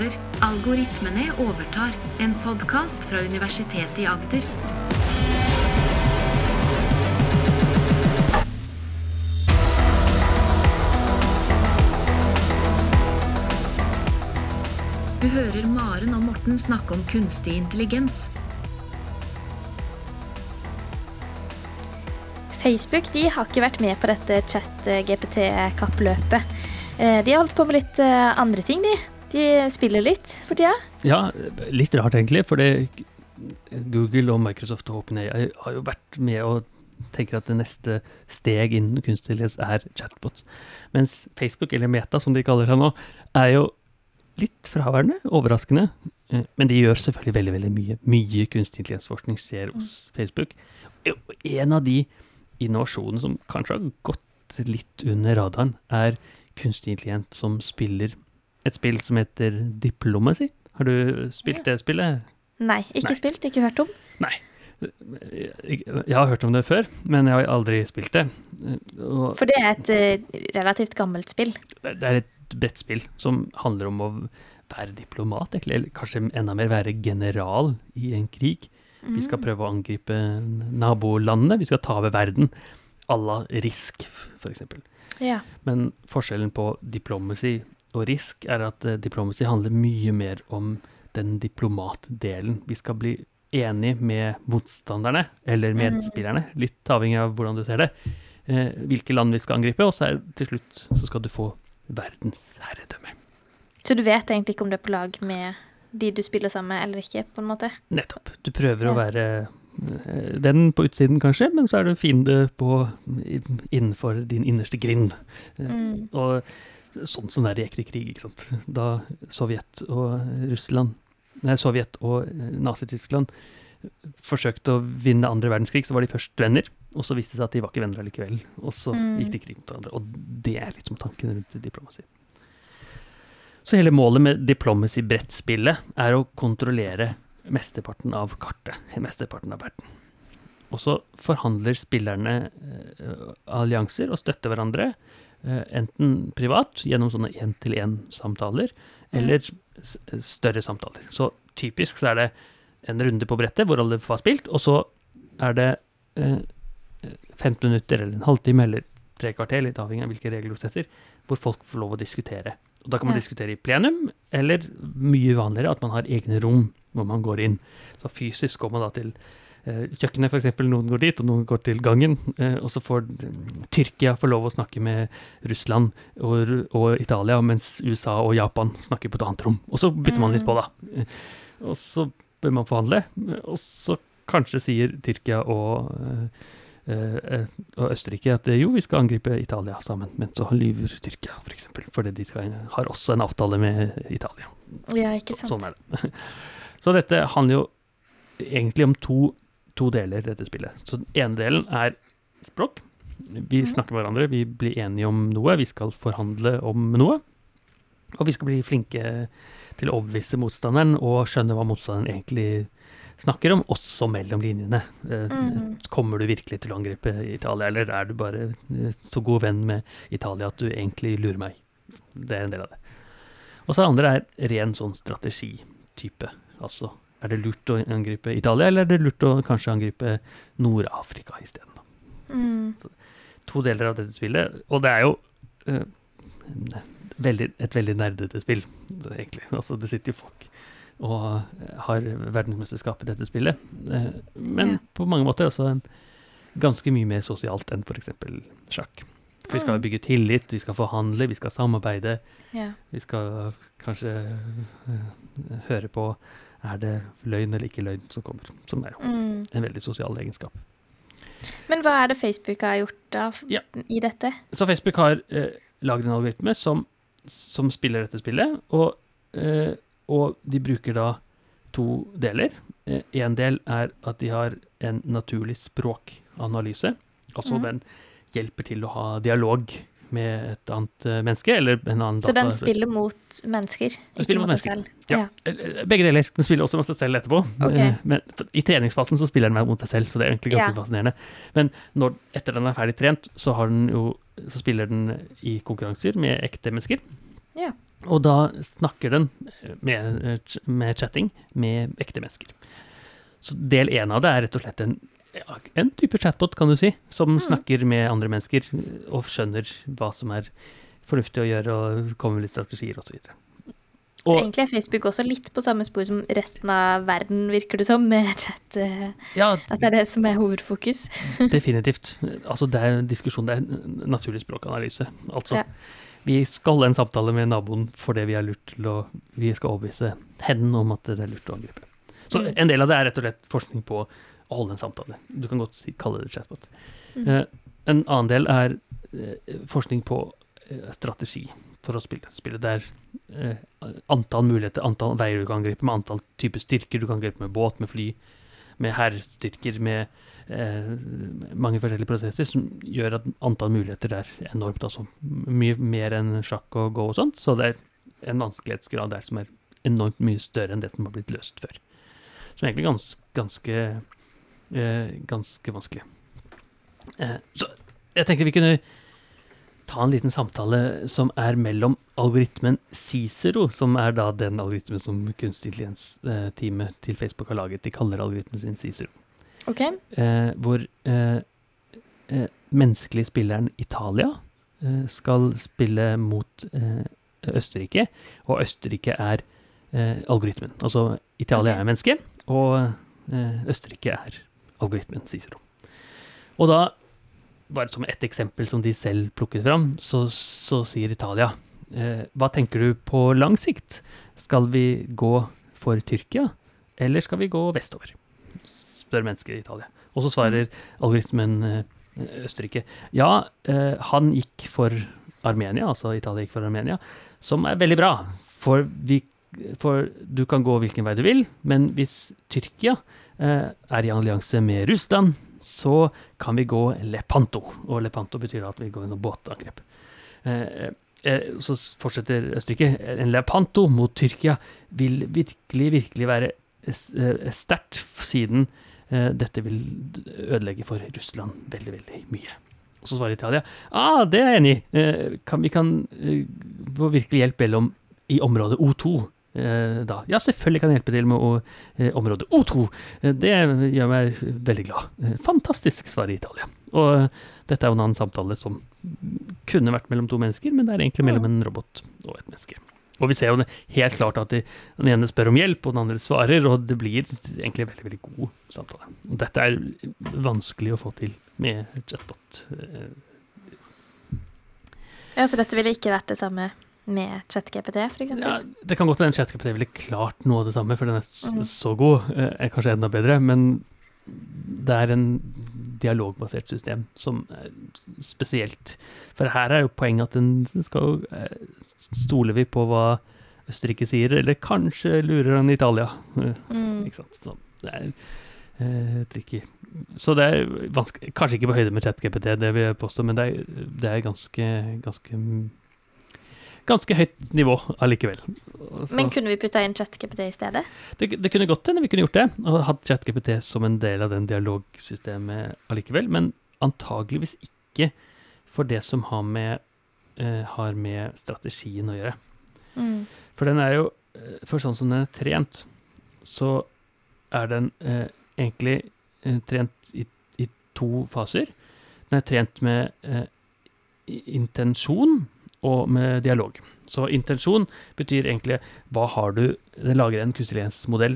over. Algoritmene overtar. En podkast fra Universitetet i Agder. Du hører Maren og Morten snakke om kunstig intelligens. Facebook de har ikke vært med på dette chat-GPT-kappløpet. Eh, De har holdt på med litt eh, andre ting, de. De spiller litt for tida. Ja, litt rart egentlig, for Google og Microsoft og OpenAI har jo vært med og tenker at det neste steg innen kunstig intelligens er chatbots. Mens Facebook, eller Meta som de kaller det nå, er jo litt fraværende, overraskende. Eh, Men de gjør selvfølgelig veldig veldig mye. Mye kunstig intelligensforskning skjer hos Facebook. Og En av de innovasjonene som kanskje har gått litt under radaren, er kunstig intelligens som spiller et spill som heter Diplomacy. Har du spilt det spillet? Nei, ikke Nei. spilt, ikke hørt om. Nei. Jeg har hørt om det før, men jeg har aldri spilt det. Og For det er et eh, relativt gammelt spill. det er et brettspill som handler om å være diplomat, egentlig, eller kanskje enda mer være general i en krig. Vi skal prøve å angripe nabolandene, vi skal ta over verden. à la Risk, f.eks. Ja. Men forskjellen på diplomacy og risk er at eh, diplomacy handler mye mer om den diplomatdelen. Vi skal bli enige med motstanderne, eller medspillerne, litt avhengig av hvordan du ser det, eh, hvilke land vi skal angripe, og så er til slutt så skal du få verdensherredømme. Så du vet egentlig ikke om du er på lag med de du spiller sammen med, eller ikke, på en måte? Nettopp. Du prøver å være den venn på utsiden, kanskje, men så er du fiende på, innenfor din innerste grind. Eh, Mm. Og sånn som det er i ekte krig, ikke sant. Da Sovjet og Russland, nei, Sovjet og eh, Nazi-Tyskland forsøkte å vinne andre verdenskrig, så var de først venner, og så viste det seg at de var ikke venner allikevel. Og så Mm. gikk de krig mot hverandre. Og det er liksom tanken rundt diplomasi. Så hele målet med diplomacy-brettspillet er å kontrollere mesteparten av kartet, mesteparten av verden. Og så forhandler spillerne eh, allianser og støtter hverandre, enten privat, gjennom sånne én-til-én-samtaler, eller større samtaler. Så typisk så er det en runde på brettet hvor alle får spilt, og så er det eh, 15 minutter eller en halvtime eller tre kvarter, litt avhengig av hvilke regler du setter, hvor folk får lov å diskutere. Og da kan man Ja. diskutere i plenum, eller mye vanligere at man har egne rom hvor man går inn. Så fysisk går man da til eh, kjøkkenet, f.eks. Noen går dit, og noen går til gangen. Eh, og så får Tyrkia få lov å snakke med Russland og, og Italia, mens USA og Japan snakker på et annet rom. Og så bytter man litt på, da. Eh, og så bør man forhandle, eh, og så kanskje sier Tyrkia og eh, eh, og Østerrike at eh, jo, vi skal angripe Italia sammen, men så lyver Tyrkia, f.eks. For eksempel, fordi de skal, har også en avtale med Italia. Ja, ikke Så, sånn er det. Så dette handler jo egentlig om to, to deler, dette spillet. Så den ene delen er språk. Vi Mhm. snakker med hverandre, vi blir enige om noe, vi skal forhandle om noe. Og vi skal bli flinke til å overbevise motstanderen og skjønne hva motstanderen egentlig snakker om, også mellom linjene. Eh, Mhm. Kommer du virkelig til å angripe Italia, eller er du bare eh, så god venn med Italia at du egentlig lurer meg? Det er en del av det. Og så det andre er ren sånn strategitype. Altså, er det lurt å angripe Italia, eller er det lurt å kanskje angripe Nord-Afrika isteden? Mm. To deler av dette spillet, og det er jo eh, veldig, et veldig nerdete spill, så egentlig. Altså, det sitter jo folk og har verdensmesterskap i dette spillet. Uh, men Ja. på mange måter også en, ganske mye mer sosialt enn f.eks. sjakk. For vi skal Mm. bygge tillit, vi skal forhandle, vi skal samarbeide. Ja. Vi skal kanskje uh, høre på er det løgn eller ikke løgn som kommer, som er jo Mm. en veldig sosial egenskap. Men hva er det Facebook har gjort da Ja. i dette? Så Facebook har eh, lagd en algoritme som, som spiller dette spillet, og, eh, og de bruker da to deler. Én del er at de har en naturlig språkanalyse, altså mm. den hjelper til å ha dialog med et annet eh, menneske, eller en annen Så den data- spiller mot mennesker, ikke spiller mot seg selv? Ja. ja. Begge deler. Den spiller også mot seg selv etterpå. Ok. Eh, Men i treningsfasen så spiller den mot seg selv, så det er egentlig ganske Ja. fascinerende. Men når, etter den er ferdig trent, så, har den jo, så spiller den i konkurranser med ekte mennesker. Ja. Og da snakker den med, med chatting med ekte mennesker. Så del én av det er rett og slett en, en type chatbot, kan du si, som Mm. snakker med andre mennesker og skjønner hva som er fornuftig å gjøre, og kommer med litt strategier osv. Så Og egentlig er Facebook også litt på samme spor som resten av verden, virker det som, med chat. eh, ja, At det er det som er hovedfokus. definitivt. Altså, det er en diskusjon, det er en naturlig språkanalyse. Altså, Ja. vi skal en samtale med naboen fordi vi er lurt til å Vi skal overbevise henne om at det er lurt å angripe. Så Mm. en del av det er rett og slett forskning på å holde en samtale. Du kan godt si, kalle det chatbot. Mm. Eh, en annen del er eh, forskning på eh, strategi for å spille dette spillet. Det er eh, antall muligheter, antall veier du kan angripe med, antall typer styrker. Du kan angripe med båt, med fly, med hærstyrker, med eh, mange forskjellige prosesser som gjør at antall muligheter er enormt. Altså mye mer enn sjakk og gå og sånt. Så det er en vanskelighetsgrad der som er enormt mye større enn det som har blitt løst før. Som egentlig gans, ganske eh, ganske vanskelig. Eh, så jeg tenkte vi kunne ta en liten samtale som er mellom algoritmen Cicero, som er da den algoritmen som kunstig intelligens-teamet til Facebook har laget. De kaller algoritmen sin Cicero. OK. Eh, hvor eh, eh, menneskelig spilleren Italia eh, skal spille mot eh, Østerrike, og Østerrike er eh, algoritmen. Altså Italia okay. er menneske, og eh, Østerrike er algoritmen Cicero. Og da, bare som ett eksempel som de selv plukket fram, så, så sier Italia eh, Hva tenker du på lang sikt? Skal vi gå for Tyrkia, eller skal vi gå vestover? Spør mennesker i Italia. Og så svarer algoritmen eh, Østerrike ja, eh, han gikk for Armenia, altså Italia gikk for Armenia, som er veldig bra. For, vi, for du kan gå hvilken vei du vil, men hvis Tyrkia er i allianse med Russland, så kan vi gå Lepanto. Og Lepanto betyr at vi går under båtangrep. Eh, eh, så fortsetter Østerrike. En Lepanto mot Tyrkia vil virkelig, virkelig være eh, sterkt, siden eh, dette vil ødelegge for Russland veldig, veldig mye. Og så svarer Italia ah, det er jeg enig i. Eh, vi kan eh, få virkelig hjelp mellom i området O2. Eh, da. Ja, selvfølgelig kan jeg hjelpe til med å, eh, området O2. Eh, det gjør meg veldig glad. Fantastisk, svarer Italia. Og dette er jo en annen samtale som kunne vært mellom to mennesker, men det er egentlig mellom en robot og et menneske. Og vi ser jo det helt klart at de, den ene spør om hjelp, og den andre svarer, og det blir egentlig en veldig, veldig god samtale. Og dette er vanskelig å få til med chatbot. Ja, Så dette ville ikke vært det samme med ChatGPT, f.eks.? Ja, det kan godt hende ChatGPT ville klart noe av det samme, for den er Mhm. så god. eh, Er kanskje enda bedre, men det er en dialogbasert system som er spesielt. For her er jo poenget at den skal eh, Stoler vi på hva Østerrike sier, eller kanskje lurer han Italia? Eh, Mm. Ikke sant? Så det er eh, tricky. Så det er vanskelig Kanskje ikke på høyde med ChatGPT, det vil jeg påstå, men det er, det er ganske, ganske Ganske høyt nivå allikevel. Så Men kunne vi putta inn ChatGPT i stedet? det, det kunne godt hende vi kunne gjort det, og hatt ChatGPT som en del av den dialogsystemet allikevel, men antageligvis ikke for det som har med, uh, har med strategien å gjøre. Mm. For den er jo eh, For sånn som den er trent, så er den uh, egentlig uh, trent i, i to faser. Den er trent med intensjon og med dialog. Så intensjon betyr egentlig hva har du Den lager en kunstig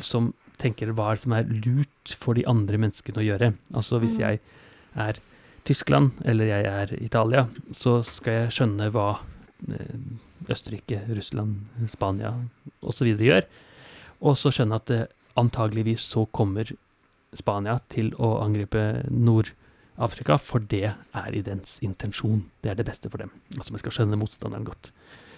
som tenker hva er det som er lurt for de andre menneskene å gjøre. Altså hvis Mm. jeg er Tyskland eller jeg er Italia, så skal jeg skjønne hva eh, Østerrike, Russland, Spania osv. gjør. Og så skjønne at eh, antageligvis så kommer Spania til å angripe Nord-Afrika, for det er i dens intensjon. Det er det beste for dem. Altså man skal skjønne motstanderen godt.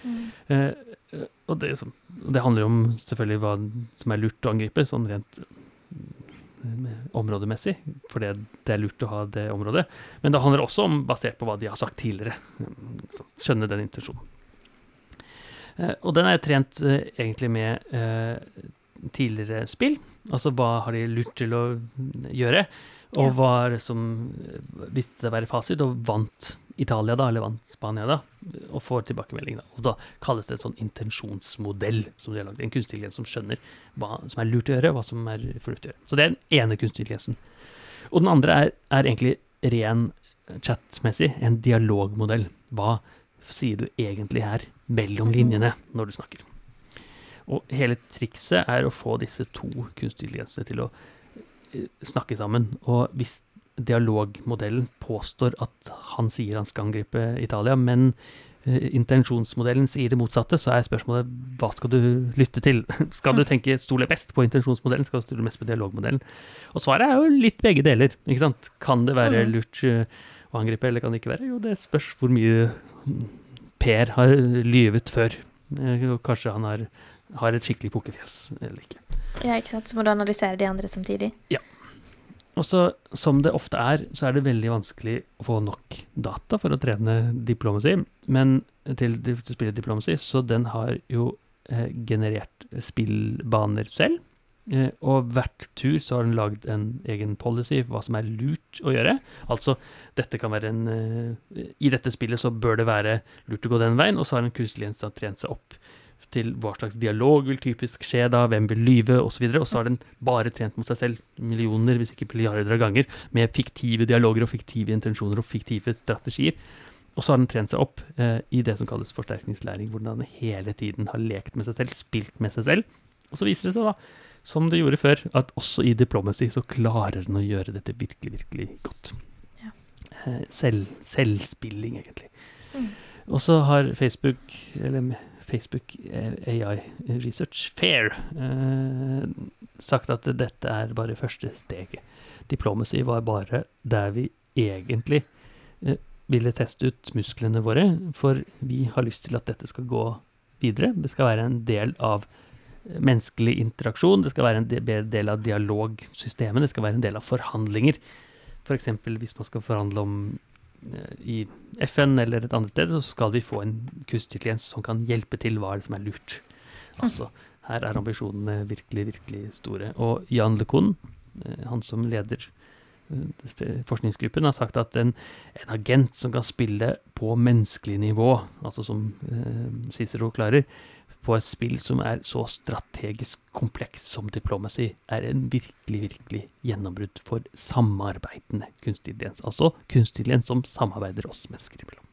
Mm. Eh, eh, og det, så, det handler om selvfølgelig hva som er lurt å angripe, sånn rent eh, områdemessig, for det, det er lurt å ha det området. Men det handler også om, basert på hva de har sagt tidligere, mm, så skjønne den intensjonen. Eh, og den er trent eh, egentlig med eh, tidligere spill, altså hva har de lurt til å gjøre, og det som eh, viste seg å være fasit, og vant Italia, da, eller vant Spania, da, og får tilbakemelding. Da. Og da kalles det en sånn intensjonsmodell som de har lagd. En kunstig intelligens som skjønner hva som er lurt å gjøre, hva som er fornuftig å gjøre. Så det er den ene kunstig intelligensen. Og den andre er, er egentlig ren chatmessig, en dialogmodell. Hva sier du egentlig her, mellom linjene, når du snakker? Og hele trikset er å få disse to kunstige intelligensene til å snakke sammen. Og hvis dialogmodellen påstår at han sier han skal angripe Italia, men uh, intensjonsmodellen sier det motsatte, så er spørsmålet hva skal du lytte til? skal du tenke stole best på intensjonsmodellen, skal du stole mest på dialogmodellen? Og svaret er jo litt begge deler, ikke sant? Kan det være Mm. lurt uh, å angripe, eller kan det ikke være? Jo, det spørs hvor mye Per har lyvet før. Uh, kanskje han har, har et skikkelig pukkefjes, eller ikke. Ja, ikke sant? Så må du analysere de andre samtidig. Ja. Og så, som det ofte er, så er det veldig vanskelig å få nok data for å trene diplomacy, men til, å spille diplomacy, så den har jo eh, generert spillbaner selv. Eh, og hvert tur så har den lagd en egen policy for hva som er lurt å gjøre. Altså, dette kan være en eh, I dette spillet så bør det være lurt å gå den veien, og så har en kunstig intelligens trent seg opp til hva slags dialog vil typisk skje da, hvem vil lyve, osv. Og så har den bare trent mot seg selv millioner, hvis ikke milliarder av ganger, med fiktive dialoger og fiktive intensjoner og fiktive strategier. Og så har den trent seg opp eh, i det som kalles forsterkningslæring, hvor den hele tiden har lekt med seg selv, spilt med seg selv. Og så viser det seg, da, som det gjorde før, at også i diplomacy så klarer den å gjøre dette virkelig, virkelig godt. Ja. Eh, selv, selvspilling, egentlig. Mm. Og så har Facebook, eller Facebook eh, AI Research Fair, eh, sagt at dette er bare første steget. Diplomacy var bare der vi egentlig eh, ville teste ut musklene våre, for vi har lyst til at dette skal gå videre. Det skal være en del av menneskelig interaksjon, det skal være en del av dialogsystemet, det skal være en del av forhandlinger. F.eks. hvis man skal forhandle om i FN eller et annet sted, så skal vi få en kunstig intelligens som kan hjelpe til hva er det som er lurt. Altså, her er ambisjonene virkelig, virkelig store. Og Jan LeCun, eh, han som leder eh, forskningsgruppen, har sagt at en, en agent som kan spille på menneskelig nivå, altså som eh, Cicero klarer, på et spill som er så strategisk komplekst som Diplomacy, er en virkelig, virkelig gjennombrudd for samarbeidende kunstig intelligens. Altså kunstig intelligens som samarbeider oss mennesker imellom.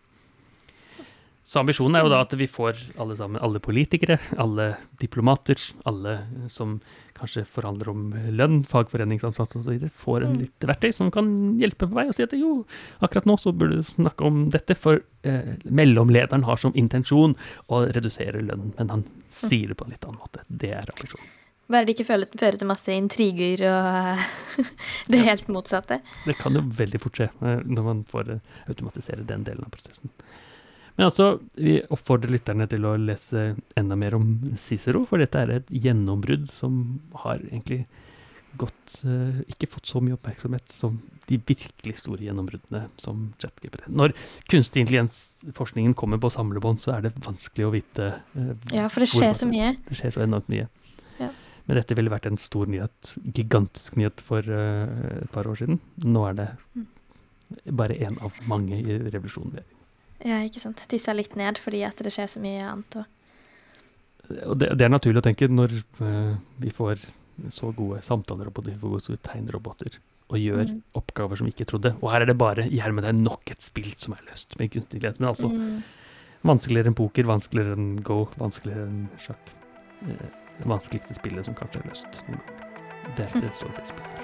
Så ambisjonen er jo da at vi får alle sammen, alle politikere, alle diplomater, alle som kanskje forhandler om lønn, fagforeningsansatte osv., får en Mm. litt verktøy som kan hjelpe på vei og si at jo, akkurat nå så burde du snakke om dette, for eh, mellomlederen har som intensjon å redusere lønnen, men han sier det på en litt annen måte. Det er ambisjonen. Bare det ikke fører, fører til masse intriger og det helt motsatte. Det kan jo veldig fort skje eh, når man får eh, automatisere den delen av prosessen. Men altså, vi oppfordrer lytterne til å lese enda mer om Cicero, for dette er et gjennombrudd som har egentlig gått uh, Ikke fått så mye oppmerksomhet som de virkelig store gjennombruddene som ChatGPT. Når kunstig intelligens-forskningen kommer på samlebånd, så er det vanskelig å vite uh, Ja, for det skjer så mye. Det skjer så enormt mye. Ja. Men dette ville vært en stor nyhet, gigantisk nyhet for uh, et par år siden. Nå er det Mm. bare én av mange i revolusjonen. vi er i. Ja, ikke sant. Dyssa litt ned fordi at det skjer så mye annet. Og... Og det, det er naturlig å tenke når uh, vi får så gode samtaleroboter, vi får gode tegnroboter, og gjør Mm. oppgaver som vi ikke trodde. Og her er det bare i hermetegn nok et spill som er løst med kunstig intelligens. Men altså Mm. vanskeligere enn poker, vanskeligere enn go, vanskeligere enn sjakk. Eh, det vanskeligste spillet som kanskje er løst. Det, det står faktisk for.